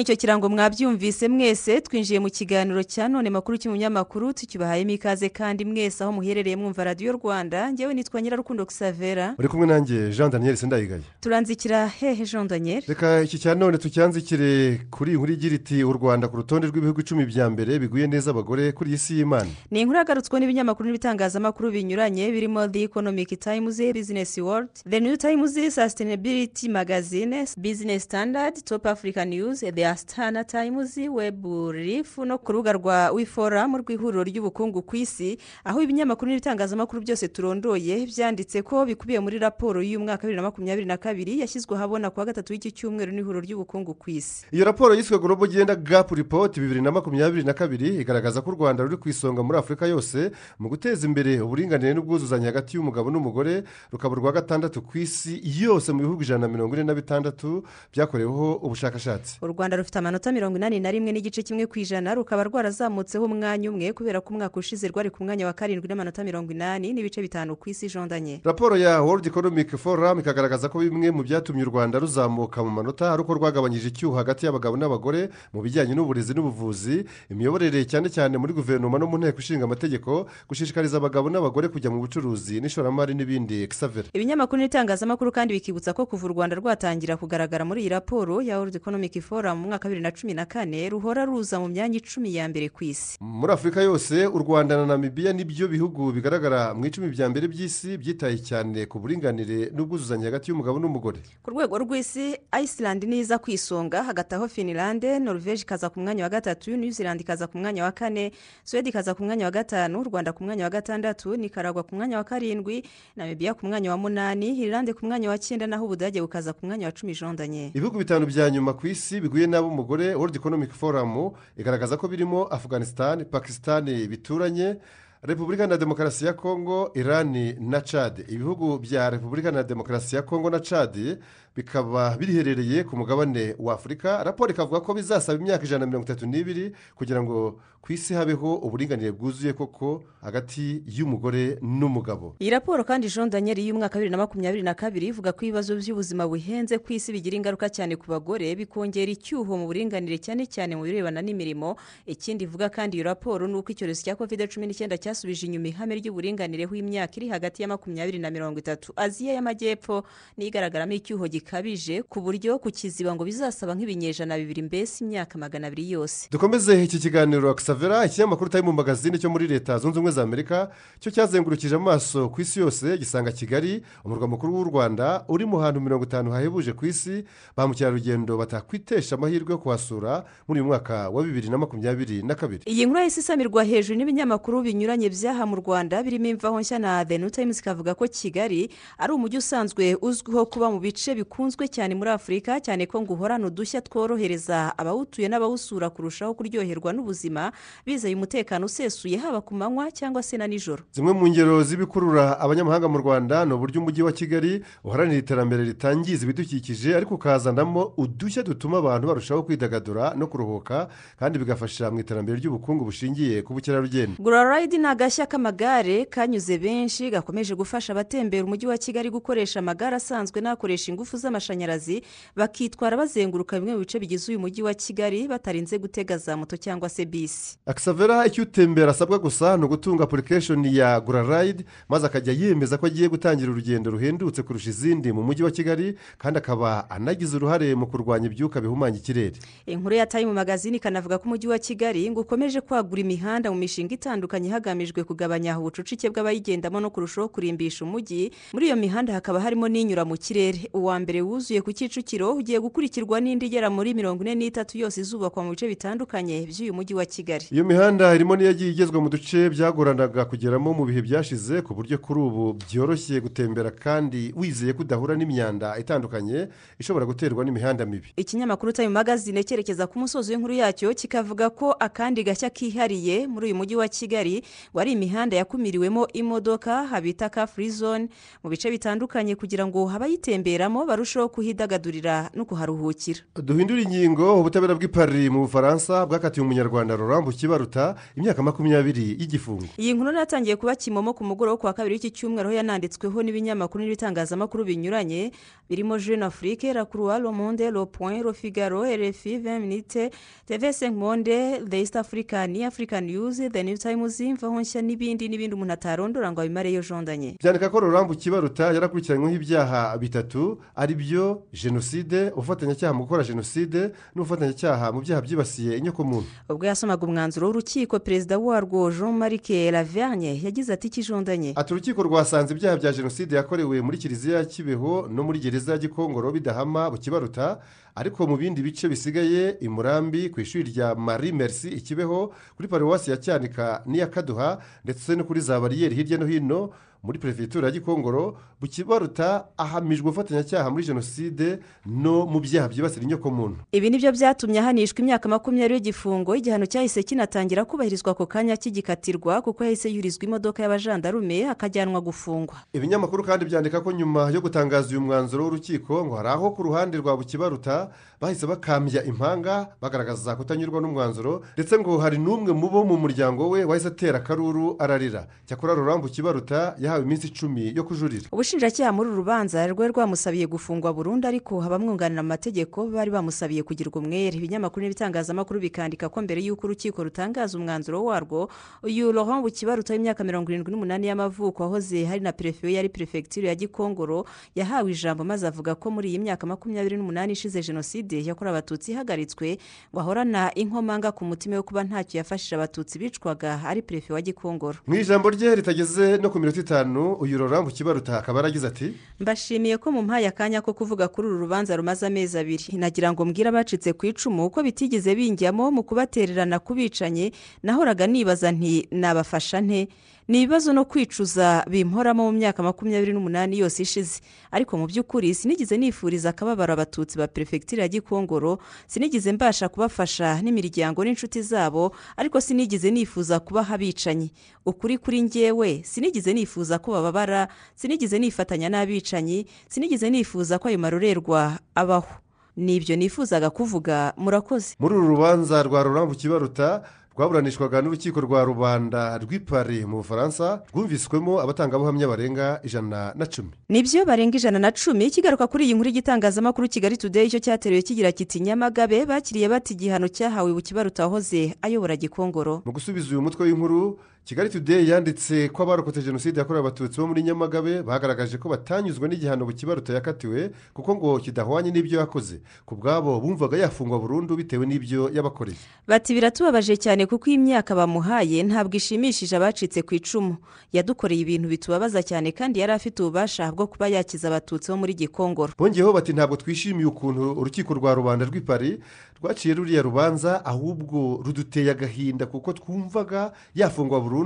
ni cyo kirango mwabyumvise mwese twinjiye mu kiganiro cya none makuru cy'umunyamakuru tukibahayemo ikaze kandi mwese aho muherereye mwumva radiyo rwanda. Ngewe nitwa nyirarukundo xavera uri kumwe nanjye jean daniel sendayigaye turanzikira hehe jean daniel? Reka iki cya none tucyanzikire kuri iyi nkuru igira iti u rwanda ku rutonde rw'ibihugu icumi bya mbere biguye neza abagore kuri iyi si y'imana. Ni inkuru yagarutsweho n'ibinyamakuru n'ibitangazamakuru binyuranye birimo the economic times business world the new times sustainability magazine business standard top african news the astana times web relief no ku rubuga rwa wiforamu rw'ihuriro ry'ubukungu ku isi aho ibinyamakuru n'ibitangazamakuru byose turondoye byanditse ko bikubiye muri raporo y'umwaka bibiri na makumyabiri na kabiri yashyizwe ahabona ku wa gatatu w'iki cyumweru n'ihuriro ry'ubukungu ku isi. Iyo raporo yiswe global genda gap report bibiri na makumyabiri na kabiri igaragaza ko u rwanda ruri ku isonga muri afurika yose mu guteza imbere uburinganire n'ubwuzuzanye hagati y'umugabo n'umugore rukaba urwa gatandatu ku isi yose mu bihugu ijana na mirongo ine na bitandatu byakoreweho ubushakashatsi. U rwanda rufite amanota mirongo inani na rimwe n'igice kimwe ku ijana rukaba rwarazamutseho umwanya umwe kubera ko umwaka ushize rwari ku mwanya wa karindwi n'amanota mirongo inani n'ibice bitanu ku isi jondanye. Raporo ya world economic forum ikagaragaza ko bimwe mu byatumye u rwanda ruzamuka mu manota ari uko rwagabanyije icyuho hagati y'abagabo n'abagore mu bijyanye n'uburezi n'ubuvuzi imiyoborere cyane cyane muri guverinoma no mu nteko ishinga amategeko gushishikariza abagabo n'abagore kujya mu bucuruzi n'ishoramari n'ibindi. Exavera ibinyamakuru n'itangazamakuru kandi bikibutsa ko kuva u rwanda rwatangira kugaragara muri iyi raporo ya world economic forum mwaka wa bibiri na cumi na kane ruhora ruza mu myanya icumi ya mbere ku isi. Muri afurika yose u rwanda na namibiya ni byo bihugu bigaragara mu icumi bya mbere by'isi byitaye cyane ku buringanire n'ubwuzuzanye hagati y'umugabo n'umugore. Ku rwego rw'isi iceland niza ku isonga hagati aho finland norvege ikaza ku mwanya wa gatatu new zealand ikaza ku mwanya wa kane suwede ikaza ku mwanya wa gatanu u rwanda ku mwanya wa gatandatu nicaragua ku mwanya wa karindwi namibiya ku mwanya wa munani irlande ku mwanya wa cyenda naho ubudage bukaza ku mwanya wa cumi jondanye. Ibihugu bitanu bya nyuma ku isi biguye n'ab'umugore world economic forum igaragaza ko birimo afganistan pakistan bituranye repubulika na demokarasi ya kongo irani na cade ibihugu bya repubulika na demokarasi ya kongo na cade bikaba biherereye ku mugabane wa afurika. Raporo ikavuga ko bizasaba imyaka ijana na mirongo itatu n'ibiri kugira ngo ku isi habeho uburinganire bwuzuye koko hagati y'umugore n'umugabo. Iyi raporo kandi jean daniel y'umwaka wa bibiri na makumyabiri na kabiri ivuga ko ibibazo by'ubuzima buhenze ku isi bigira ingaruka cyane ku bagore bikongera icyuho mu buringanire cyane cyane mu birebana n'imirimo. Ikindi ivuga kandi iyo raporo ni uko icyorezo cya covid cumi n'icyenda cyasubije inyuma ihame ry'uburinganire w'imyaka iri hagati ya makumyabiri na mirongo itatu. Aziya y'amajyepfo niyo igaragaramo icyuho gikabije ku buryo kukiziba ngo bizasaba nk'ibinyejana bibiri mbese imyaka magana abiri yose. Dukomeze iki kiganiro savera ikinyamakuru time mu magazine cyo muri leta zunze ubumwe za amerika cyo cyazengurukije amaso ku isi yose gisanga kigali umurwa mukuru w'u rwanda uri mu hantu mirongo itanu hahebuje ku isi ba mukerarugendo batakwitesha amahirwe yo kuhasura muri uyu mwaka wa bibiri na makumyabiri na kabiri. Iyi nkuru yahise isamirwa hejuru n'ibinyamakuru binyuranye byaha mu rwanda birimo imvaho nshya na the new times ikavuga ko kigali ari umujyi usanzwe uzwiho kuba mu bice bikunzwe cyane muri afurika cyane ko ngo uhorana udushya tworohereza abawutuye n'abawusura kurushaho kuryoherwa n'ubuzima bizeye umutekano usesuye haba ku manywa cyangwa se na nijoro. Zimwe mu ngero z'ibikurura abanyamahanga mu rwanda ni uburyo umujyi wa kigali uharanira iterambere ritangiza ibidukikije ariko ukazanamo udushya dutuma abantu barushaho kwidagadura no kuruhuka kandi bigafasha mu iterambere ry'ubukungu bushingiye ku bukerarugendo. Gura rayidi ni agashya k'amagare kanyuze benshi gakomeje gufasha abatembera umujyi wa kigali gukoresha amagare asanzwe n'akoresha ingufu z'amashanyarazi bakitwara bazenguruka bimwe mu bice bigize uyu mujyi wa kigali batarinze gutega za moto cyangwa se bisi. Akisavera icyo utembera asabwa gusa ni ugutunga apurikesheni ya gura rayidi maze akajya yemeza ko agiye gutangira urugendo ruhendutse kurusha izindi mu mujyi wa kigali kandi akaba anagize uruhare mu kurwanya ibyuka bihumanya ikirere. Inkuru ya tayimu magazine ikanavuga ko umujyi wa kigali ngo ukomeje kwagura imihanda mu mishinga itandukanye hagamijwe kugabanya ubucucike bw'abayigendamo no kurushaho kurimbisha umujyi. Muri iyo mihanda hakaba harimo n'inyura mu kirere. Uwa mbere wuzuye ku kicukiro ugiye gukurikirwa n'indi igera muri mirongo ine n'itatu yose izubakwa mu bice bitandukanye by'uyu mujyi wa kigali. Iyo mihanda irimo n'iyagiye igezwa mu duce byagoranaga kugeramo mu bihe byashize ku buryo kuri ubu byoroshye gutembera kandi wizeye ko udahura n'imyanda itandukanye ishobora guterwa n'imihanda mibi. Ikinyamakuru time magazine cyerekeza ku musozi w'inkuru yacyo kikavuga ko akandi gashya kihariye muri uyu mujyi wa kigali wari imihanda yakumiriwemo imodoka habita ka free zone mu bice bitandukanye kugira ngo abayitemberamo barusheho kuhidagadurira no kuharuhukira. Duhindura ingingo ubutabera bw'i Paris mu bufaransa bwakatiye umunyarwanda Laurent Bukibaruta imyaka makumyabiri y'igifungo. Iyi nkuru yatangiye kuba kimomo ku mugoroba wo ku wa kabiri w'iki cyumweru aho yananditsweho n'ibinyamakuru n'ibitangazamakuru binyuranye birimo jeune afrique la croix le monde le point le figaro rfi 20 minutes tv 5 monde the east african african news the new times imvaho nshya n'ibindi n'ibindi umuntu atarondora ngo abimareyo jondanye. Byandika ko Laurent Bukibaruta yarakurikiranyweho ibyaha bitatu ari byo jenoside ubufatanyacyaha mu gukora jenoside n'ubufatanyacyaha mu byaha byibasiye inyokomuntu ubwo yasomaga umwanzuro w'urukiko perezida warwo jean marie lavergne yagize ati ikijondanye. Ati urukiko rwasanze ibyaha bya jenoside yakorewe muri kiliziya ya kibeho no muri gereza ya gikongoro bidahama bukibaruta ariko mu bindi bice bisigaye i murambi ku ishuri rya marie merci ikibeho kuri paruwasi ya cyanika n'iya kaduha ndetse no kuri za bariyeri hirya no hino muri perefegitura ya gikongoro bukibaruta ahamijwe ubufatanyacyaha muri jenoside no mu byaha byibasira inyokomuntu. Ibi ni byo byatumye ahanishwa imyaka makumyabiri y'igifungo igihano cyahise kinatangira kubahirizwa ako kanya kigikatirwa kuko yahise yurizwa imodoka y'abajandarume akajyanwa gufungwa. Ibinyamakuru kandi byandika ko nyuma yo gutangaza uyu mwanzuro w'urukiko ngo hari aho ku ruhande rwa bukibaruta bahise bakambya impanga bagaragaza kutanyurwa n'umwanzuro ndetse ngo hari n'umwe mu bo mu muryango we wahise atera akaruru ararira. Cyakora rurambu kibaruta yahawe iminsi icumi yo kujurira. Ubushinjacyaha muri uru rubanza rwari rwamusabiye gufungwa burundu ariko abamwunganira mu mategeko bari bamusabiye kugirwa umwere. Ibinyamakuru n'ibitangazamakuru bikandika ko mbere y'uko urukiko rutangaza umwanzuro warwo uyu Laurent bukibaruta w'imyaka mirongo irindwi n'umunani y'amavuko wahoze hari na perefe yari perefegitura ya gikongoro yahawe ijambo maze avuga ko muri iyi myaka makumyabiri n'umunani ishize jenoside yakorewe abatutsi ihagaritswe ngo ahorana inkomanga ku mutima yo kuba ntacyo yafashije abatutsi bicwaga ari perefe wa gikongoro. Mu ijambo rye ritageze no ku minota itanu. Uyu Laurent kibaruta akaba yaragize ati mbashimiye ko mu mpaye akanya ko kuvuga kuri uru rubanza rumaze amezi abiri. Nagira ngo mbwire abacitse ku icumu ko bitigeze binjyamo mu kubatererana ku bicanye. Nahoraga nibaza nti nabafasha nte? Ni ibibazo no kwicuza bimporamo mu myaka makumyabiri n'umunani yose ishize. Ariko mu by'ukuri sinigeze nifuriza akababaro abatutsi ba perefegitura ya gikongoro. Sinigeze mbasha kubafasha n'imiryango n'inshuti zabo ariko sinigeze nifuza kubaha abicanyi. Ukuri kuri ngewe sinigeze nifuza ko bababara sinigeze nifatanya n'abicanyi sinigeze nifuza ko ayo marorerwa abaho. Nibyo nifuzaga kuvuga murakoze. Muri uru rubanza rwa rurambu kibaruta rwaburanishwaga n'urukiko rwa rubanda rw'i Paris mu bufaransa rwumviswemo abatangabuhamya barenga ijana na cumi. Nibyo barenga ijana na cumi kigaruka kuri iyi nkuru y'igitangazamakuru kigali today icyo cyateruye kigira kiti nyamagabe bakiriye bati igihano cyahawe bukibaruta wahoze ayobora gikongoro. Mu gusubiza uyu mutwe w'inkuru kigali today yanditse ko abarokotse jenoside yakorewe abatutsi bo muri nyamagabe bagaragaje ko batanyuzwe n'igihano bukibaruta yakatiwe kuko ngo kidahwanye n'ibyo yakoze. Ku bwabo bumvaga yafungwa burundu bitewe n'ibyo yabakoreye. Bati biratubabaje cyane kuko iyi myaka bamuhaye ntabwo ishimishije abacitse ku icumu. Yadukoreye ibintu bitubabaza cyane kandi yari afite ububasha bwo kuba yakiza abatutsi bo muri gikongoro. Bongeyeho bati ntabwo twishimiye ukuntu urukiko rwa rubanda rw'i Paris rwaciye ruriya rubanza ahubwo ruduteye agahinda kuko twumvaga yafungwa burundu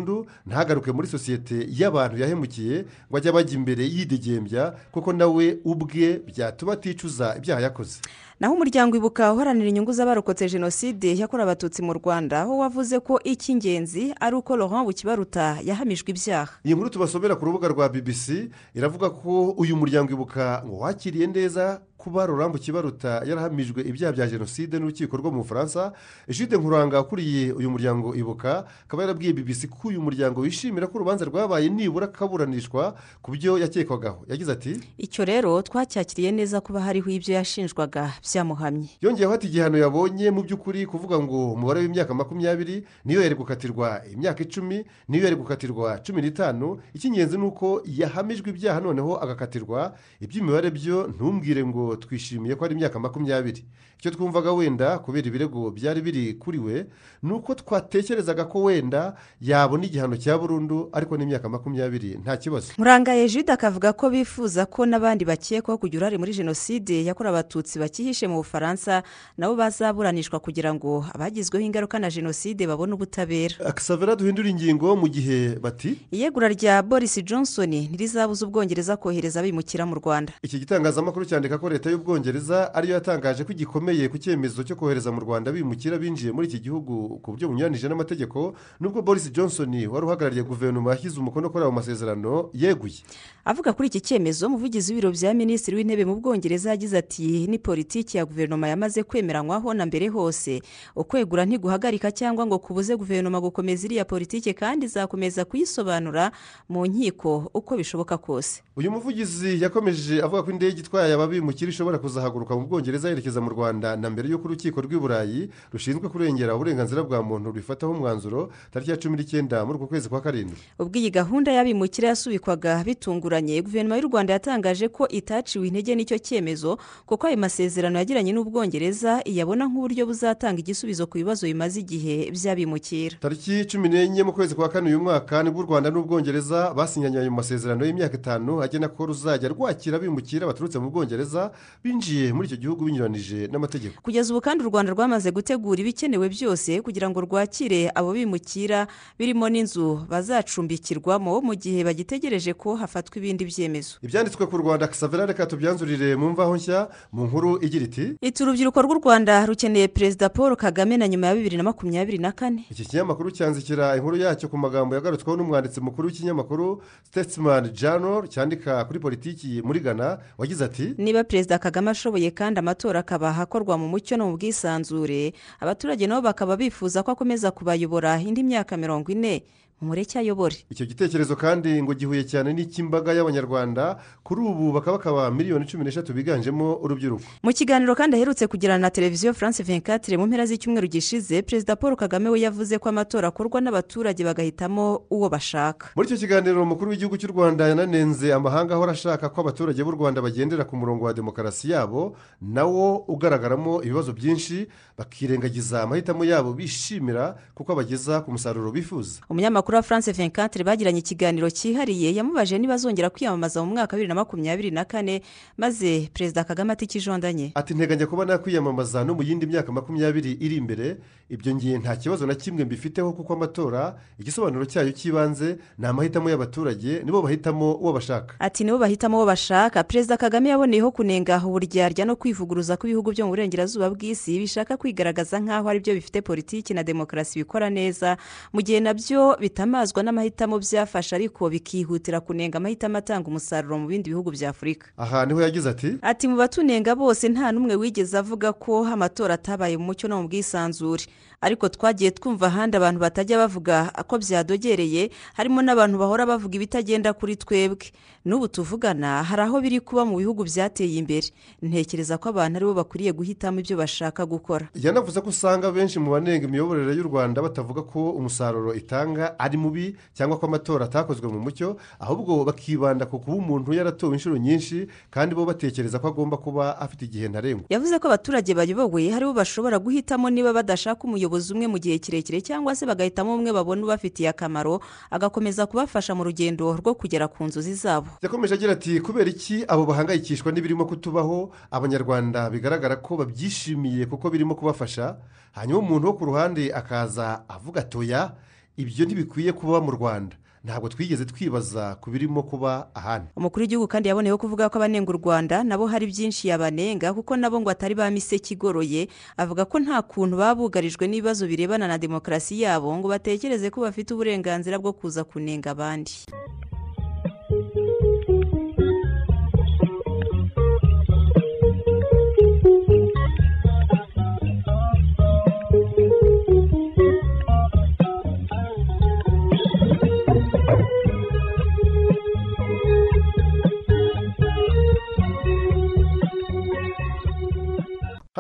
ntagaruke muri sosiyete y'abantu yahemukiye ngo ajye abajya imbere yidegembya kuko nawe ubwe byatuma aticuza ibyaha yakoze. Naho umuryango ibuka uharanira inyungu z'abarokotse jenoside yakorewe abatutsi mu rwanda aho wavuze ko icy'ingenzi ari uko Laurent bukibaruta yahamijwe ibyaha. Iyi nkuru tubasomera ku rubuga rwa bbc iravuga ko uyu muryango ibuka ngo wakiriye neza kuba rurambu kibaruta yarahamijwe ibyaha bya jenoside n'urukiko rwo mu bufaransa jude nkuranga ukuriye uyu muryango ibuka akaba yarabwiye bbc ko uyu muryango wishimira ko urubanza rwabaye nibura kaburanishwa ku byo yakekwagaho yagize ati icyo rero twacyakiriye neza kuba hariho ibyo yashinjwaga byamuhamye. Yongeyeho ati igihano yabonye mu by'ukuri kuvuga ngo umubare w'imyaka makumyabiri niyo yari gukatirwa imyaka icumi niyo yari gukatirwa cumi n'itanu. Icy'ingenzi ni uko yahamijwe ibyaha noneho agakatirwa. Iby'imibare byo ntumbwire ngo twishimiye ko ari imyaka makumyabiri. Icyo twumvaga wenda kubera ibirego byari biri kuri we ni uko twatekerezaga ko wenda yabona igihano cya burundu ariko n'imyaka makumyabiri nta kibazo. Murangaye jude akavuga ko bifuza ko n'abandi bakekwaho kugira uruhare muri jenoside yakorewe abatutsi bakihishe mu bufaransa nabo bazaburanishwa kugira ngo abagizweho ingaruka na jenoside babone ubutabera. Akisavera duhindura ingingo mu gihe bati iyegura rya boris johnson ntirizabuza ubwongereza kohereza abimukira mu rwanda. Iki gitangazamakuru cyandika ko leta y'ubwongereza ariyo yatangaje ko gikomeye ku cyemezo cyo kohereza mu rwanda bimukira binjiye muri iki gihugu ku buryo bunyuranije n'amategeko nubwo boris johnson wari uhagarariye guverinoma yashyize umukono kuri ayo masezerano yeguye. Avuga kuri iki cyemezo umuvugizi w'ibiro bya minisitiri w'intebe mu bwongereza yagize ati ni politiki ya guverinoma yamaze kwemeranywaho na mbere hose. Ukwegura ntiguhagarika cyangwa ngo kubuze guverinoma gukomeza iriya politiki kandi izakomeza kuyisobanura mu nkiko uko bishoboka kose. Uyu muvugizi yakomeje avuga ko indege itwaye ababimukira ishobora kuzahaguruka mu bwongereza yerekeza mu rwanda na mbere y'uko urukiko rw'i burayi rushinzwe kurengera uburenganzira bwa muntu rubifataho umwanzuro tariki ya cumi n'icyenda muri uku kwezi kwa karindwi. Ubwo iyi gahunda y'abimukira yasubikwaga bitunguranye. Guverinoma y'u rwanda yatangaje ko itaciwe intege n'icyo cyemezo kuko ayo masezerano yagiranye n'ubwongereza iyabona nk'uburyo buzatanga igisubizo ku bibazo bimaze igihe by'abimukira. Tariki cumi n'enye mu kwezi kwa kane uyu mwaka ni bwo u rwanda n'ubwongereza basinyanye ayo masezerano y'imyaka itanu agena ko ruzajya rwakira abimukira baturutse mu bwongereza binjiye muri icyo gihugu binyuranije n'amategeko. Kugeza ubu kandi u rwanda rwamaze gutegura ibikenewe byose kugira ngo rwakire abo bimukira birimo n'inzu bazacumbikirwamo mu gihe bagitegereje ko hafatwa ibindi byemezo. Ibyanditswe ku rwanda kisavera reka tubyanzurire mu mvaho nshya mu nkuru igira iti iti urubyiruko rw'u rwanda rukeneye perezida paul kagame na nyuma ya bibiri na makumyabiri na kane. Iki kinyamakuru cyanzikira inkuru yacyo ku magambo yagarutsweho n'umwanditsi mukuru w'ikinyamakuru statesman journal cyandika kuri politiki muri ghana wagize ati niba perezida kagame ashoboye kandi amatora akaba akorwa mu mucyo no mu bwisanzure. Abaturage nabo bakaba bifuza ko akomeza kubayobora indi myaka mirongo ine. Mumureke ayobore. Icyo gitekerezo kandi ngo gihuye cyane n'icy'imbaga y'abanyarwanda kuri ubu bakaba bakaba miliyoni cumi n'eshatu biganjemo urubyiruko. Mu kiganiro kandi aherutse kugirana na televiziyo france venkatire mu mpera z'icyumweru gishize perezida paul kagame we yavuze ko amatora akorwa n'abaturage bagahitamo uwo bashaka. Muri icyo kiganiro umukuru w'igihugu cy'u rwanda yananenze amahanga ahora ashaka ko abaturage b'u rwanda bagendera ku murongo wa demokarasi yabo nawo ugaragaramo ibibazo byinshi bakirengagiza amahitamo yabo bishimira kuko abageza ku musaruro bifuza. Umunyamakuru wa france venkatire bagiranye ikiganiro cyihariye yamubajije niba azongera kwiyamamaza mu mwaka wa bibiri na makumyabiri na kane maze perezida kagame ati ikijondanye ati nteganya kuba nakwiyamamaza no mu yindi myaka makumyabiri iri imbere ibyo ngiye nta kibazo na kimwe mbifiteho kuko amatora igisobanuro cyayo cy'ibanze ni amahitamo y'abaturage nibo bahitamo uwo bashaka. Ati nibo bahitamo uwo bashaka. Perezida kagame yaboneyeho kunenga uburyarya no kwivuguruza ko ibihugu byo mu burengerazuba bw'isi bishaka kwigaragaza nk'aho ari byo bifite politiki na demokarasi bikora neza. Mu gihe na byo bitamazwa n'amahitamo byafashe ariko bikihutira kunenga amahitamo atanga umusaruro mu bindi bihugu bya afurika. Aha ni ho yagize ati ati mu batunenga bose nta n'umwe wigeze avuga ko amatora atabaye mu mucyo no mu bwisanzure. Ariko twagiye twumva ahandi abantu batajya bavuga ko byadogereye harimo n'abantu bahora bavuga ibitagenda kuri twebwe. N'ubu tuvugana hari aho biri kuba mu bihugu byateye imbere. Ntekereza ko abantu ari bo bakwiriye guhitamo ibyo bashaka gukora. Yanavuze ko usanga benshi mu banenga imiyoborere y'u rwanda batavuga ko umusaruro itanga ari mubi cyangwa ko amatora atakozwe mu mucyo ahubwo bakibanda ku kuba umuntu yaratowe inshuro nyinshi kandi bo batekereza ko agomba kuba afite igihe ntarengwa. Yavuze ko abaturage bayobowe ari bo bashobora guhitamo niba badashaka umuyobozi umwe mu gihe kirekire cyangwa se bagahitamo umwe babona ubafitiye akamaro agakomeza kubafasha mu rugendo rwo kugera ku nzozi zabo. Yakomeje agira ati kubera iki abo bahangayikishwa n'ibirimo kutubaho abanyarwanda bigaragara ko babyishimiye kuko birimo kubafasha. Hanyuma umuntu wo ku ruhande akaza avuga atoya ibyo ntibikwiye kuba mu rwanda. Ntabwo twigeze twibaza ku birimo kuba ahandi. Umukuru w'igihugu kandi yaboneyeho kuvuga ko abanenga u rwanda nabo hari byinshi yabanenga kuko nabo ngo atari ba miseke igoroye avuga ko nta kuntu baba bugarijwe n'ibibazo birebana na demokarasi yabo ngo batekereze ko bafite uburenganzira bwo kuza kunenga abandi.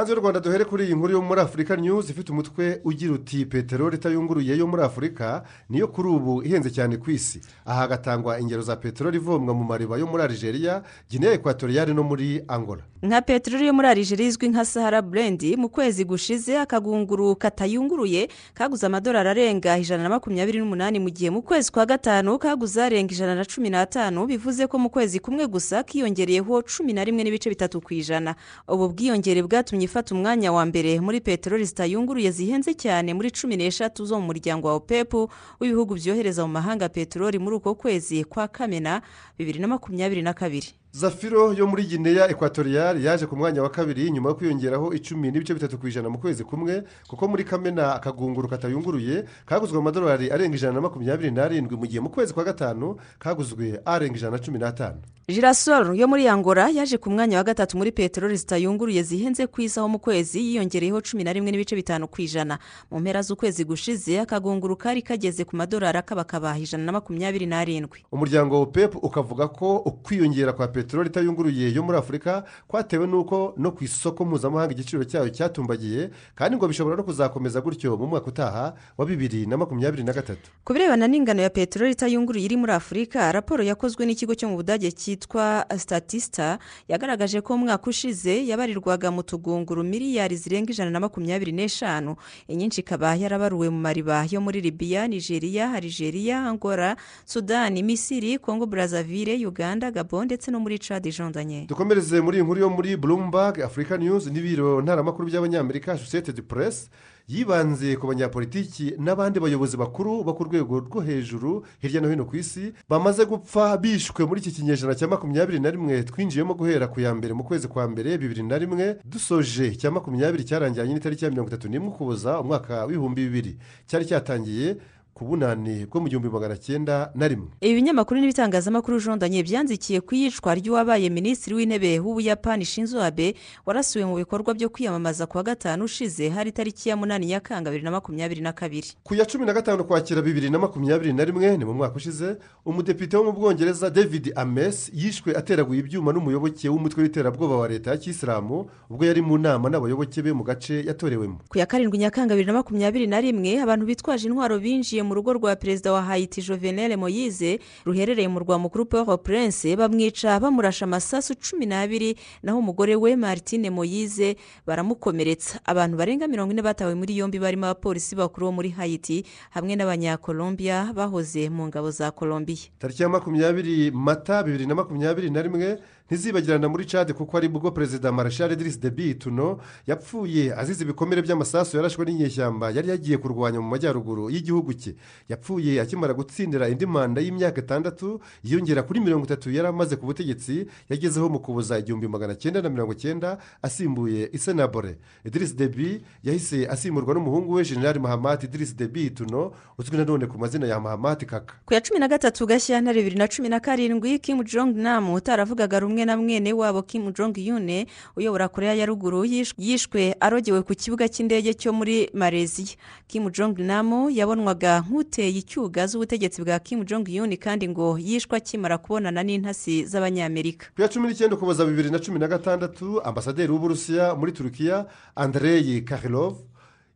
Hanze y'u rwanda duhere kuri iyi nkuru yo muri afurika news ifite umutwe ugira uti peteroli itayunguruye yo muri afurika niyo kuri ubu ihenze cyane ku isi. Aha hagatangwa ingero za peteroli ivomwa mu mariba yo muri arigeria guinea ekwatoriyari no muri angola. Nka peteroli yo muri arigeria izwi nka sahara burendi mu kwezi gushize akagunguru katayunguruye kaguze amadolari arenga ijana na makumyabiri n'umunani mu gihe mu kwezi kwa gatanu kaguze arenga ijana na cumi n'atanu bivuze ko mu kwezi kumwe gusa kiyongereyeho cumi na rimwe n'ibice bitatu ku ijana. Ubu bwiyongere bwatumye ifata umwanya wa mbere muri peteroli zitayunguruye zihenze cyane muri cumi n'eshatu zo mu muryango wa opepu w'ibihugu byohereza mu mahanga peteroli muri uko kwezi kwa kamena bibiri na makumyabiri na kabiri. Zafiro yo muri guinea ekwatoriyari yaje ku mwanya wa kabiri nyuma yo kwiyongeraho icumi n'ibice bitatu ku ijana mu kwezi kumwe kuko muri kamena akagunguru katayunguruye kaguzwe amadolari arenga ijana na makumyabiri n'arindwi mu gihe mu kwezi kwa gatanu kaguzwe arenga ijana na cumi n'atanu. Girasoro yo muri angola yaje ku mwanya wa gatatu muri peteroli zitayunguruye zihenze ku isi aho mu kwezi yiyongereyeho cumi na rimwe n'ibice bitanu ku ijana. Mu mpera z'ukwezi gushize akagunguru kari kageze ku madolari akabakaba ijana na makumyabiri n'arindwi. Umuryango pepu ukavuga ko ukwiyongera kwa peteroli itayunguruye yo muri afurika kwatewe n'uko no ku isoko mpuzamahanga igiciro cyayo cyatumbagiye kandi ngo bishobora no kuzakomeza gutyo mu mwaka utaha wa bibiri na makumyabiri na gatatu. Ku birebana n'ingano ya peteroli itayunguruye iri muri afurika raporo yakozwe n'ikigo cyo mu budage cyitwa statisita yagaragaje ko umwaka ushize yabarirwaga mu tugunguru miliyari zirenga ijana na makumyabiri n'eshanu. Inyinshi ikaba yarabaruwe mu mariba yo muri libiya nigeria harigeria angola sudani misiri kongo burazavire uganda gabo ndetse no muri cadi jondanye dukomereze muri iyi nkuru yo muri bloomberg afurika news n'ibiro ntaramakuru by'abanyamerika associated press yibanze ku banyapolitiki n'abandi bayobozi bakuru bo ku rwego rwo hejuru hirya no hino ku isi bamaze gupfa bishwe muri iki kinyejana cya makumyabiri na rimwe. Twinjiyemo guhera ku ya mbere mu kwezi kwa mbere bibiri na rimwe dusoje cya makumyabiri cyarangiranye n'itariki ya mirongo itatu n'imwe ukuboza umwaka w'ibihumbi bibiri. Cyari cyatangiye ku bunani bwo mu gihumbi magana cyenda na rimwe. Ibi binyamakuru n'ibitangazamakuru jondanye byanzikiye ku iyicwa ry'uwabaye minisitiri w'intebe w'ubuyapani shinzo abe warasuwe mu bikorwa byo kwiyamamaza ku wa gatanu ushize hari itariki ya munani nyakanga bibiri na makumyabiri na kabiri. Ku ya cumi na gatanu kwakira bibiri na makumyabiri na rimwe ni mu mwaka ushize umudepite wo mu bwongereza david ames yishwe ateraguye ibyuma n'umuyoboke w'umutwe w'iterabwoba wa leta ya kisilamu ubwo yari mu nama n'abayoboke be mu gace yatorewemo. Ku ya karindwi nyakanga bibiri na makumyabiri na rimwe abantu bitwaje intwaro binjiye mu rugo rwa perezida wa hayiti jovenel moyize ruherereye mu rwa mukuru paul prince bamwica bamurasha amasasu cumi n'abiri naho umugore we martine moyize baramukomeretsa. Abantu barenga mirongo ine batawe muri yombi barimo abapolisi bakuru bo muri hayiti hamwe n'abanyakolombia bahoze mu ngabo za kolombiya tariki ya makumyabiri mata bibiri na makumyabiri na rimwe ntizibagirana muri cade kuko ari bwo perezida marashari dirisi debi tuno yapfuye azize ibikomere by'amasasu yarashwe n'inyeshyamba yari yagiye kurwanya mu majyaruguru y'igihugu cye. Yapfuye akimara gutsindira indi manda y'imyaka itandatu yiyongera kuri mirongo itatu yari amaze ku butegetsi yagezeho mu kuboza igihumbi magana cyenda na mirongo cyenda asimbuye isenabore dirisi debi yahise asimburwa n'umuhungu we generali mahamati dirisi debi tuno uzwi nanone ku mazina ya mahamati kaka. Ku ya cumi na gatatu gashyantare bibiri na cumi na karindwi kimu jong namu utaravugaga rumwe na mwene wabo kimu jong yune uyobora korea ya ruguru yishwe arogewe ku kibuga cy'indege cyo muri mareziya kimu jong namu yabonwaga nk'uteye icyuga z'ubutegetsi bwa kimu jong yune kandi ngo yishwe akimara kubonana n'intasi z'abanyamerika. Ku ya cumi n'icyenda ukuboza bibiri na cumi na gatandatu ambasaderi w'uburusiya muri turukiya andereyi karilov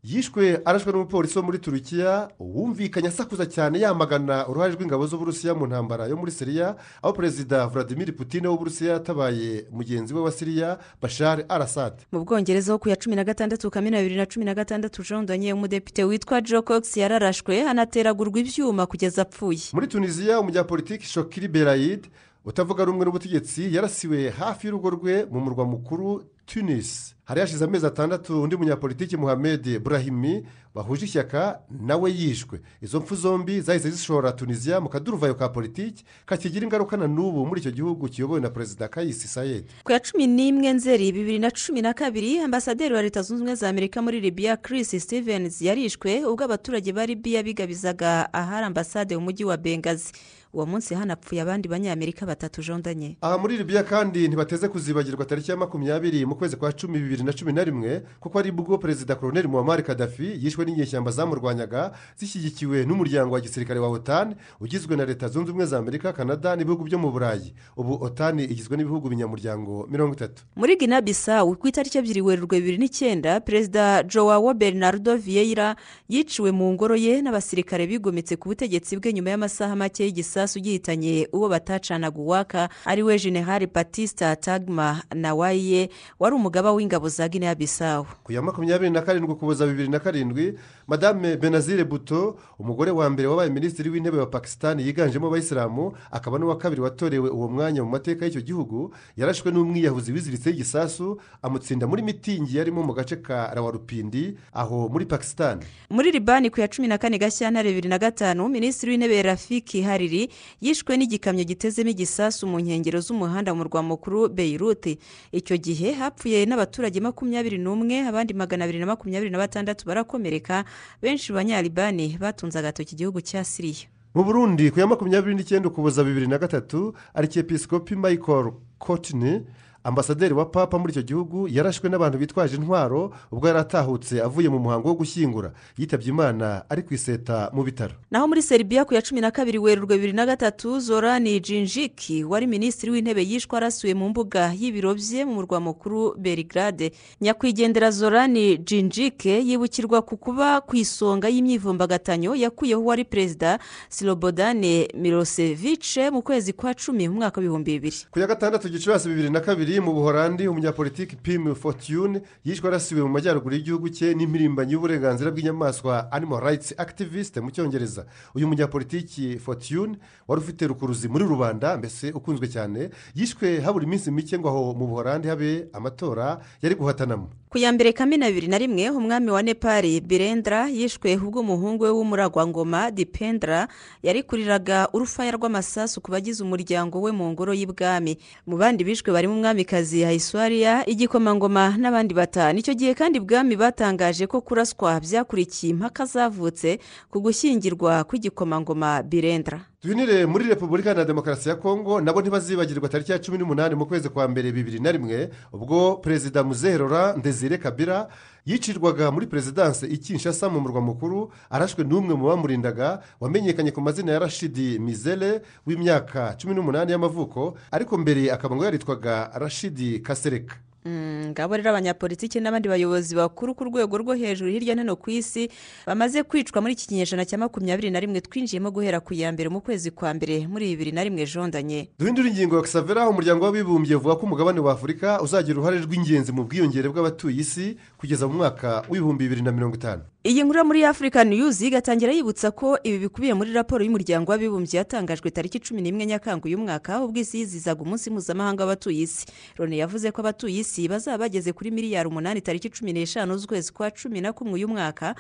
yishwe arashwe n'umupolisi wo muri turukiya wumvikanye asakuza cyane yamagana uruhare rw'ingabo z'uburusiya mu ntambara yo muri siriya aho perezida vladimir putin w'uburusiya yatabaye mugenzi we wa siriya bashar arasade mu bwongereza ho ku ya cumi na gatandatu kamena bibiri na cumi na gatandatu jondanye umudepite witwa joe cox yararashwe anateragurwa ibyuma kugeza apfuye. Muri tunisiya umunyapolitiki shokiri berayide utavuga rumwe n'ubutegetsi yarasiwe hafi y'urugo rwe mu murwa mukuru tunisi hari hashize amezi atandatu undi munyapolitiki muhammed burahimi bahuje ishyaka nawe yishwe. Izo mpfu zombi zahise zishora tunisiya mu kaduruvayo ka politiki kakigira ingaruka na n'ubu muri icyo gihugu kiyobowe na perezida kayisi sayedi ku ya cumi n'imwe nzeri bibiri na cumi na kabiri ambasaderi wa leta zunze ubumwe za amerika muri libiya chris stevens yarishwe ubwo abaturage ba libiya bigabizaga ahari ambasade mu mujyi wa bengazi uwo munsi hanapfuye abandi banyamerika batatu jondanye. Aha muri libiya kandi ntibateze kuzibagirwa tariki ya makumyabiri mu kwezi kwa cumi bibiri na cumi na rimwe kuko ari bwo perezida koroneri muhammad kadafi yishwe n'inyeshyamba zamurwanyaga zishyigikiwe n'umuryango wa gisirikare wa otani ugizwe na leta zunze ubumwe za amerika canada n'ibihugu byo mu burayi. Ubu otani igizwe n'ibihugu binyamuryango mirongo itatu. Muri gina bisawu ku itariki ebyiri werurwe bibiri n'icyenda perezida joao bernardo vieira yiciwe mu ngoro ye n'abasirikare bigometse ku butegetsi bwe nyuma y'amasaha make y'igisasu gihitanye uwo batacanaga uwaka ari we generale batista tagma nawaye wari umugaba w'ingabo za gina bisawu ku ya makumyabiri na karindwi ukuboza bibiri na karindwi madame benazire buto umugore wa mbere wabaye minisitiri w'intebe wa pakisitani yiganjemo abayisilamu akaba n'uwa kabiri watorewe uwo mwanya mu mateka y'icyo gihugu yarashwe n'umwiyahuzi wiziritseho igisasu amutsinda muri mitingi yarimo mu gace ka rawarupindi aho muri pakisitani muri libani ku ya cumi na kane gashyantare bibiri na gatanu minisitiri w'intebe rafiki hariri yishwe n'igikamyo gitezemo igisasu mu nkengero z'umuhanda mu murwa mukuru beirute icyo gihe hapfuye n'abaturage makumyabiri n'umwe abandi magana abiri na makumyabiri na batandatu barakomereka benshi mu banyalibani batunze agatoki igihugu cya siriya mu burundi ku ya makumyabiri n'icyenda ukuboza bibiri na gatatu arikepisikopi michael kotini ambasaderi wa papa muri icyo gihugu yarashwe n'abantu bitwaje intwaro ubwo yari atahutse avuye mu muhango wo gushyingura. Yitabye imana ari ku iseta mu bitaro. Naho muri seribiya ku ya cumi na kabiri werurwe bibiri na gatatu zorani jinjiki wari minisitiri w'intebe yishwe arasuye mu mbuga y'ibiro bye mu murwa mukuru berigrade nyakwigendera zorani jinjike yibukirwa ku kuba ku isonga y'imyivumbagatanyo yakuyeho uwari perezida sirobodane mirosevice mu kwezi kwa cumi mu mwaka w'ibihumbi bibiri. Ku ya gatandatu gicurasi bibiri na kabiri mu buhorandi umunyapolitiki pimu fortune yishwe arasiwe mu majyaruguru y'igihugu cye n'impirimbanyi y'uburenganzira bw'inyamaswa animal rights activist mu cyongereza. Uyu munyapolitiki fortune wari ufite rukuruzi muri rubanda mbese ukunzwe cyane yishwe habura iminsi mike ngo aho mu buhorandi habe amatora yari guhatanamo ku ya mbere kamena bibiri na rimwe umwami wa nepali birendra yishwe ubwo umuhungu we w'umuragwangoma dipendra yarikuriraga urufaya rw'amasasu ku bagize umuryango we mu ngoro y'ibwami. Mu bandi bishwe barimo umwamikazi hayiswariya igikomangoma n'abandi batanu icyo gihe kandi ibwami batangaje ko kuraswa byakurikiye impaka zavutse ku gushyingirwa kw'igikomangoma birendra. Twinire muri repubulika na demokarasi ya kongo nabo ntibazibagirwa tariki ya cumi n'umunani mu kwezi kwa mbere bibiri na rimwe ubwo perezida muzeherora ndezire kabira yicirwaga muri perezidanse i kinshasa mu murwa mukuru arashwe n'umwe mu bamurindaga wamenyekanye ku mazina ya rashidi mizere w'imyaka cumi n'umunani y'amavuko ariko mbere akaba ngo yaritwaga rashidi kasereka. Ngabo rero abanyapolitiki n'abandi bayobozi bakuru ku rwego rwo hejuru hirya no hino ku isi bamaze kwicwa muri iki kinyejana cya makumyabiri na rimwe twinjiyemo guhera ku ya mbere mu kwezi kwa mbere muri bibiri na rimwe jondanye. Duhindura ingingo ya kisavera umuryango w'abibumbye uvuga ko umugabane wa afurika uzagira uruhare rw'ingenzi mu bwiyongere bw'abatuye isi kugeza mu mwaka w'ibihumbi bibiri na mirongo itanu. Iyi nkuru muri afurika niyuzi igatangira yibutsa ko ibi bikubiye muri raporo y'umuryango w'abibumbye yatangajwe tariki cumi n'imwe nyakanga uyu mwaka ubwo isi yizizaga umunsi mpuzamahanga w'abatuye isi. Loni yavuze ko abatuye isi bazaba bageze kuri miliyari umunani tariki cumi n'eshanu z'ukwezi kwa cumi na kumwe uyu mwaka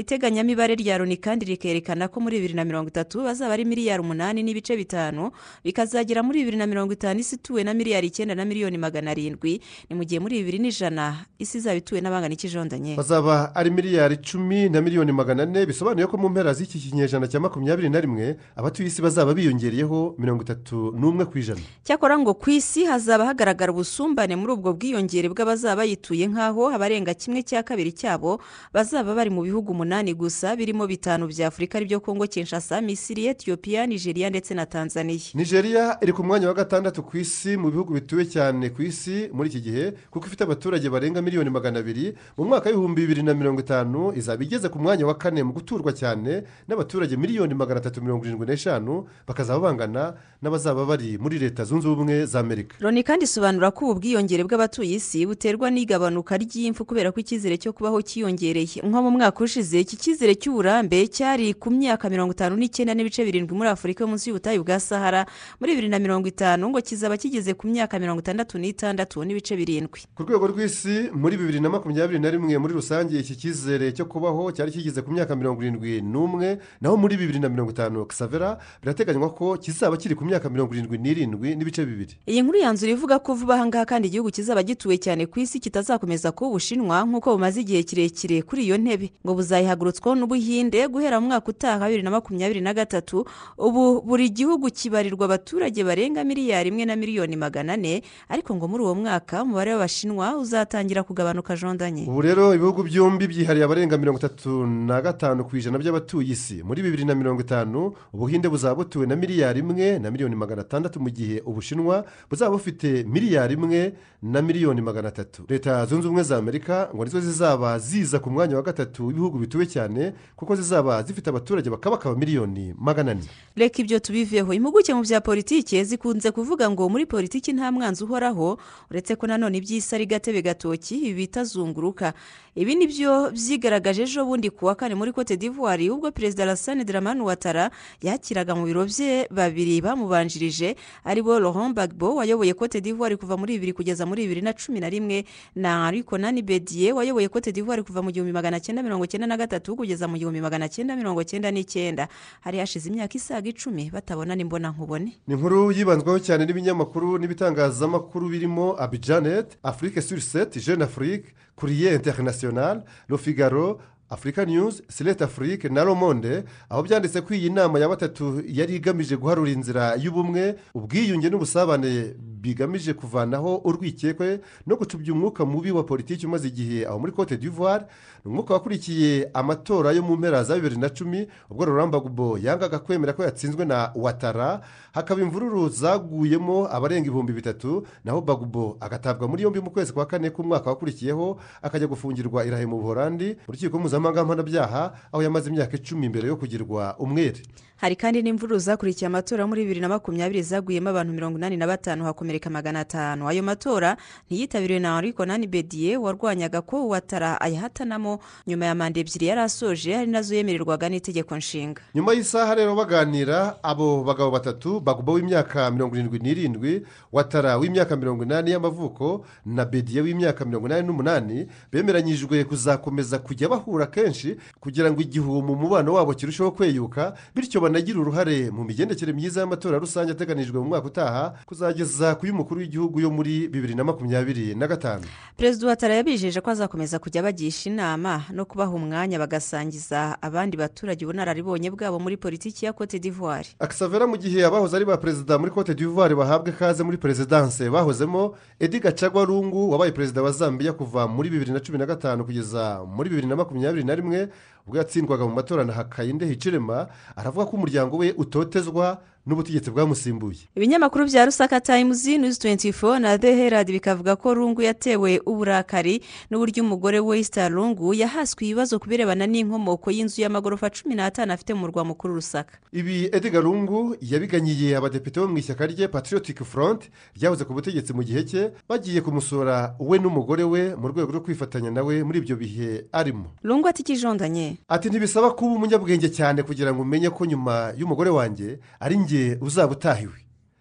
iteganyamibare rya loni kandi rikerekana ko muri bibiri na mirongo itatu bazaba ari miliyari umunani n'ibice bitanu bikazagera muri bibiri na mirongo itanu isi ituwe na miliyari icyenda na miliyoni magana arindwi. Ni mu gihe muri bibiri n'ijana isi izaba ituwe n'abangana ikijondanye bazaba ari miliyari icumi na miliyoni magana ane bisobanuye ko mu mpera z'iki kinyejana cya makumyabiri na rimwe abatuye isi bazaba biyongereyeho mirongo itatu n'umwe ku ijana. Cyakora ngo ku isi hazaba hagaragara ubusumbane muri ubwo bwiyongere bw'abazaba bayituye nk'aho abarenga kimwe cya kabiri cyabo bazaba bari mu bihugu umunani gusa birimo bitanu bya afurika ari byo kongo kinshasa misiri etiyopiya nigeria ndetse na tanzania. Nigeria iri ku mwanya wa gatandatu ku isi mu bihugu bituwe cyane ku isi muri iki gihe kuko ifite abaturage barenga miliyoni magana abiri mu mwaka w'ibihumbi bibiri na mirongo itanu izaba igeze ku mwanya wa kane mu guturwa cyane n'abaturage miliyoni magana atatu mirongo irindwi n'eshanu bakazaba bangana n'abazaba bari muri leta zunze ubumwe za amerika. Loni kandi isobanura ko ubu bwiyongere bw'abatuye isi buterwa n'igabanuka ry'imfu kubera ko icyizere cyo kubaho cyiyongereye. Nko mu mwaka ushize iki cyizere cy'uburambe cyari ku myaka mirongo itanu n'icyenda n'ibice birindwi muri afurika munsi y'ubutayu bwa sahara muri bibiri na mirongo itanu ngo kizaba kigeze ku myaka mirongo itandatu n'itandatu n'ibice birindwi. Ku rwego rw'isi muri bibiri na makumyabiri na rimwe muri rusange iki cyizere cyo kuba kubaho cyari kigeze ku myaka mirongo irindwi n'umwe naho muri bibiri na mirongo itanu kisavera birateganywa ko kizaba kiri ku myaka mirongo irindwi n'irindwi n'ibice bibiri. Iyi nkuru yanzura ivuga ko vuba aha ngaha kandi igihugu kizaba gituwe cyane ku isi kitazakomeza kuba ubushinwa nk'uko bumaze igihe kirekire kuri iyo ntebe. Ngo buzayihagurutswaho n'ubuhinde guhera mu mwaka utaha bibiri na makumyabiri na gatatu ubu buri gihugu kibarirwa abaturage barenga miliyari imwe na miliyoni magana ane ariko ngo muri uwo mwaka umubare w'abashinwa uzatangira kugabanuka jondanye. Ubu rero ibihugu byombi byihariye abarenga mirongo itatu na gatanu ku ijana by'abatuye isi. Muri bibiri na mirongo itanu ubuhinde buzaba butuwe na miliyari imwe na miliyoni magana atandatu mu gihe ubushinwa buzaba bufite miliyari imwe na miliyoni magana atatu. Leta zunze ubumwe za amerika ngo nizo zizaba ziza ku mwanya wa gatatu w'ibihugu bituwe cyane kuko zizaba zifite abaturage bakabakaba miliyoni magana ane. Reka ibyo tubiveho impuguke mu bya politiki zikunze kuvuga ngo muri politiki nta mwanzi uhoraho uretse ko nanone iby'isi ari gatebe gatoki ibi bita zunguruka. Ibi ni byo byigaragaje ejo bundi ku wa kane muri cote d'ivoire ubwo perezida rasane dramani watara yakiraga mu biro bye babiri bamubanjirije ari bo laurent bagbo wayoboye cote d'ivoire kuva muri bibiri kugeza muri bibiri na cumi na rimwe na ariko nani bediye wayoboye cote d'ivoire kuva mu gihumbi magana cyenda mirongo cyenda na gatatu kugeza mu gihumbi magana cyenda mirongo cyenda n'icyenda. Hari hashize imyaka isaga icumi batabona n'imbona nkubone ni inkuru yibanzweho cyane n'ibinyamakuru n'ibitangazamakuru birimo abijanet afurike suriseti jene afurike kuriye interinasiyonari rofigaro afurika niyuzi silete afurike na romonde aho byanditse ko iyi nama ya batatu yari igamije guharura inzira y'ubumwe ubwiyunge n'ubusabane bigamije kuvanaho urwikekwe no gucubya umwuka mubi wa politiki umaze igihe aho muri cote d'ivoire umwuka wakurikiye amatora yo mu mpera za bibiri na cumi ubwo Gbagbo yangaga kwemera ko yatsinzwe na watara hakaba imvururu zaguyemo abarenga ibihumbi bitatu naho bagubo agatabwa muri yombi mu kwezi kwa kane k'umwaka wakurikiyeho akajya gufungirwa irahe mu buhorandi mu rukiko mpuzamahanga mpanabyaha aho yamaze imyaka icumi mbere yo kugirwa umwere. Hari kandi n'imvururu zakurikiye amatora muri bibiri na makumyabiri zaguyemo abantu mirongo inani na batanu hakomereka magana atanu. Ayo matora ntiyitabiriwe na ariko nani bediye warwanyaga ko watara ayahatanamo. Nyuma ya manda ebyiri yari asoje ari na zo yemererwaga n'itegeko nshinga. Nyuma y'isaha rero baganira abo bagabo batatu bagubo w'imyaka mirongo irindwi n'irindwi watara w'imyaka mirongo inani y'amavuko na bediye w'imyaka mirongo inani n'umunani bemeranyijwe kuzakomeza kujya bahura kenshi kugira ngo igihe mu mubano wabo kirusheho kweyuka bityo banagira uruhare mu migendekere myiza y'amatora rusange ateganijwe mu mwaka utaha kuzageza ku y'umukuru w'igihugu yo muri bibiri na makumyabiri na gatanu. Perezida watara yabijeje ko azakomeza kujya bagisha inama no kubaha umwanya bagasangiza abandi baturage ubunararibonye bwabo muri politiki ya cote d'ivoire. Akisavera mu gihe abahoze ari ba perezida muri cote d'ivoire bahabwa ikaze muri perezidanse bahozemo edi gacagwa rungu wabaye perezida wa zambia kuva muri bibiri na cumi na gatanu kugeza muri bibiri na makumyabiri na rimwe ubwo yatsindwaga mu matora na hakayinde hicirema aravuga ko umuryango we utotezwa n'ubutegetsi bwamusimbuye. Ibinyamakuru bya rusaka tayimuzi nizi tuwenti fo na the herald bikavuga ko rungu yatewe uburakari n'uburyo umugore we rungu yahaswe ibibazo ku birebana n'inkomoko y'inzu y'amagorofa cumi n'atanu afite mu murwa mukuru rusaka. Ibi ediga rungu yabiganyiye abadepite bo mu ishyaka rye patriotic front ryahoze ku butegetsi mu gihe cye bagiye kumusura we n'umugore we mu rwego rwo kwifatanya nawe muri ibyo bihe arimo. Rungu ati ikijondanye ati ntibisaba kuba umunyabwenge cyane kugira ngo umenye ko nyuma y'umugore wanjye ari njye uzaba utahiwe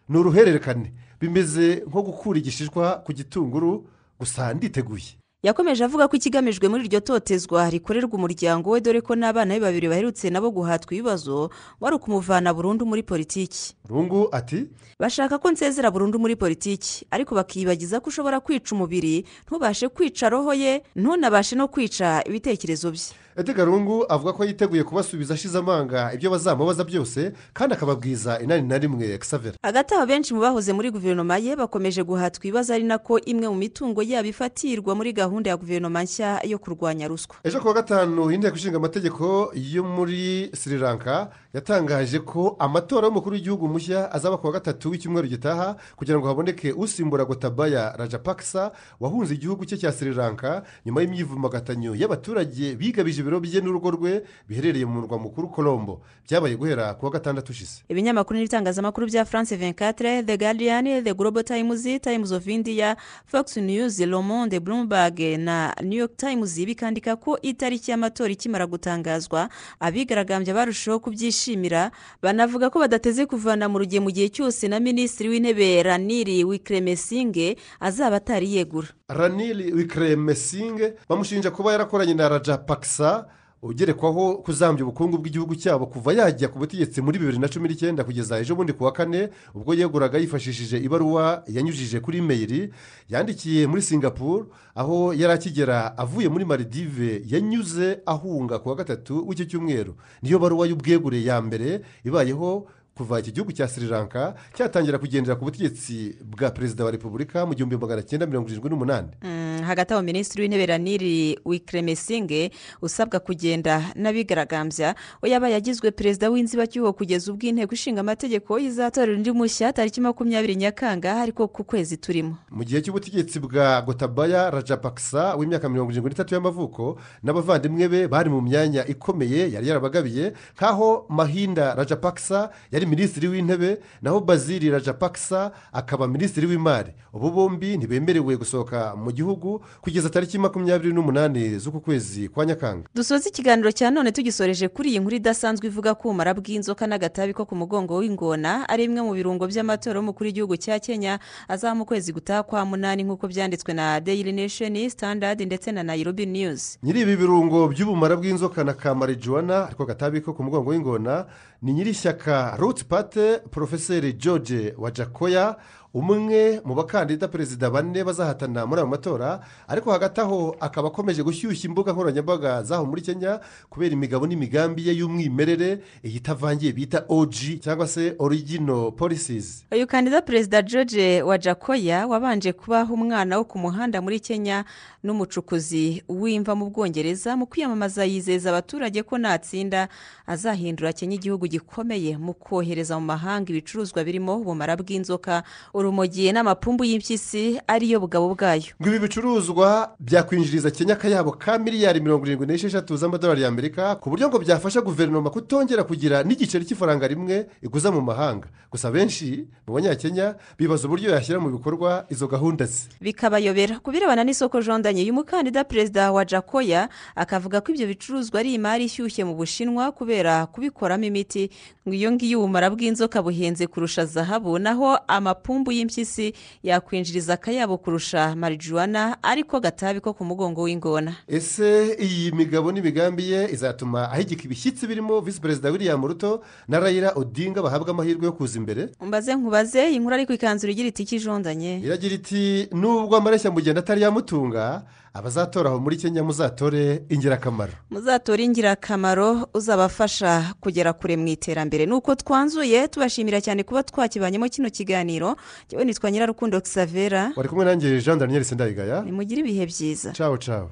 ni uruhererekane. Bimeze nko gukura igishishwa ku gitunguru gusa nditeguye. Yakomeje avuga ko ikigamijwe muri iryo totezwa rikorerwa umuryango we dore ko n'abana be babiri baherutse nabo guhatwa ibibazo wari ukumuvana burundu muri politiki. Rungu ati bashaka ko nsezera burundu muri politiki ariko bakiyibagiza ko ushobora kwica umubiri ntubashe kwica roho ye ntunabashe no kwica ibitekerezo bye. Edgar rungu avuga ko yiteguye kubasubiza ashize amanga ibyo bazamubaza byose kandi akababwiza inani na rimwe kisavera hagati aho benshi mu bahoze muri guverinoma ye bakomeje guhatwa ibibazo ari nako imwe mu mitungo yabo ifatirwa muri gahunda ya guverinoma nshya yo kurwanya ruswa. Ejo kuwa gatanu inteko ishinga amategeko yo muri sri lanka yatangaje ko amatora y'umukuru w'igihugu mushya azaba kuwa gatatu w'icyumweru gitaha kugira ngo haboneke usimbura gotabaya rajapakisa wahunze igihugu cye cya sri lanka nyuma y'imyivumbagatanyo y'abaturage bigabije ibiro bye n'urugo rwe biherereye mu murwa mukuru colombo. Byabaye guhera kuwa gatandatu ushize. Ibinyamakuru n'ibitangazamakuru bya france 24 the guardian the global times times of india fox news le monde bloomberg na new york times bikandika ko itariki y'amatora ikimara gutangazwa abigaragambya barushaho kubyishimira banavuga ko badateze kuvana mu rugihe mu gihe cyose na minisitiri w'intebe raniri wikremesinge azaba atari yegura. Raniri wikremesinge bamushinja kuba yarakoranye na rajapakisa ugerekwaho kuzambya ubukungu bw'igihugu cyabo kuva yajya ku butegetsi muri bibiri na cumi n'icyenda kugeza ejo bundi ku wa kane ubwo yeguraga yifashishije ibaruwa yanyujije kuri imeyiri yandikiye muri singapuru aho yari akigera avuye muri maridive yanyuze ahunga ku wa gatatu w'iki cyumweru. Niyo baruwa y'ubwegure ya mbere ibayeho kuva iki gihugu cya sri lanka cyatangira kugendera ku butegetsi bwa perezida wa repubulika mu gihumbi magana cyenda mirongo irindwi n'umunani. Mm, hagati aho minisitiri w'intebe raniri wikremesinge usabwa kugenda n'abigaragambya we yabaye agizwe perezida w'inzibacyuho kugeza ubwo inteko ishinga amategeko izatorera undi mushya tariki makumyabiri nyakanga ariko ku kwezi turimo. Mu gihe cy'ubutegetsi bwa gotabaya rajapakisa w'imyaka mirongo irindwi n'itatu y'amavuko n'abavandimwe be bari mu myanya ikomeye yari yarabagabiye nk'aho mahinda rajapakisa yari minisitiri w'intebe naho bazili rajapakisa akaba minisitiri w'imari. Ubu bombi ntibemerewe gusohoka mu gihugu kugeza tariki makumyabiri n'umunani z'uku kwezi kwa nyakanga. Dusoza ikiganiro cya none tugisoreje kuri iyi nkuru idasanzwe ivuga ko ubumara bw'inzoka n'agatabi ko ku mugongo w'ingona ari bimwe mu birungo by'amatora y'umukuru w'igihugu cya kenya azaba mu kwezi gutaha kwa munani nk'uko byanditswe na daily nation standard ndetse na nairobi news. Nyiri ibi birungo by'ubumara bw'inzoka na ka marijuwana ariko gatabi ko ku mugongo w'ingona ni nyir'ishyaka ruti pate porofeseri george wajakoya umwe mu bakandida perezida bane bazahatana muri ayo matora ariko hagati aho akaba akomeje gushyushya imbuga nkoranyambaga zaho muri kenya kubera imigabo n'imigambi ye y'umwimerere iyi itavangiye bita oji cyangwa se origino polisizi uyu kandida perezida george wajakoya wabanje kubaho umwana wo ku muhanda muri kenya n'umucukuzi w'imva mu bwongereza mu kwiyamamaza yizeza abaturage ko natsinda azahindura kenya igihugu gikomeye mu kohereza mu mahanga ibicuruzwa birimo ubumara bw'inzoka urumogi n'amapumbu y'impyisi ariyo bugabo bwayo. Ngo ibi bicuruzwa byakwinjiriza kenya akayabo ka miliyari mirongo irindwi n'esheshatu z'amadolari y'amerika ku buryo ngo byafasha guverinoma kutongera kugira n'igiceri cy'ifaranga rimwe iguza mu mahanga. Gusa benshi mu banyakenya bibaza uburyo yashyira mu bikorwa izo gahunda ze. Bikabayobera ku birebana n'isoko jondanye. Uyu mukandida perezida wa jakoya akavuga ko ibyo bicuruzwa ari imari ishyushye mu bushinwa kubera kubikoramo imiti. Ngo iyo ngiyo ubumara bw'inzoka buhenze kurusha zahabu naho amapumbu y'impyisi yakwinjiriza akayabo kurusha marijuwana ariko gatabi ko ku mugongo w'ingona. Ese iyi migabo n'imigambi ye izatuma ahigika ibishyitsi birimo visi perezida william ruto na rayira odinga bahabwa amahirwe yo kuza imbere? Mbaze nkubaze iyi nkuru ariko ikanzura igira iti ikijondanye. Iragira iti nubwo amareshya mugenda atari yamutunga abazatora aho muri kenya muzatore ingirakamaro. Muzatore ingirakamaro uzabafasha kugera kure mu iterambere. Ni uko twanzuye tubashimira cyane kuba twakibanyemo kino kiganiro. Yewe nitwa nyirarukundo xavera wari kumwe nanjye jean daniel sendayigaya nimugire ibihe byiza. Cawo cawo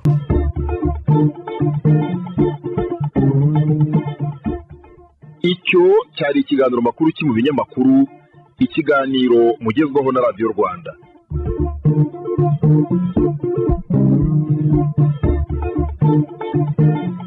icyo cyari ikiganiro makuru mu binyamakuru ikiganiro mugezwaho na radiyo rwanda. Thank you.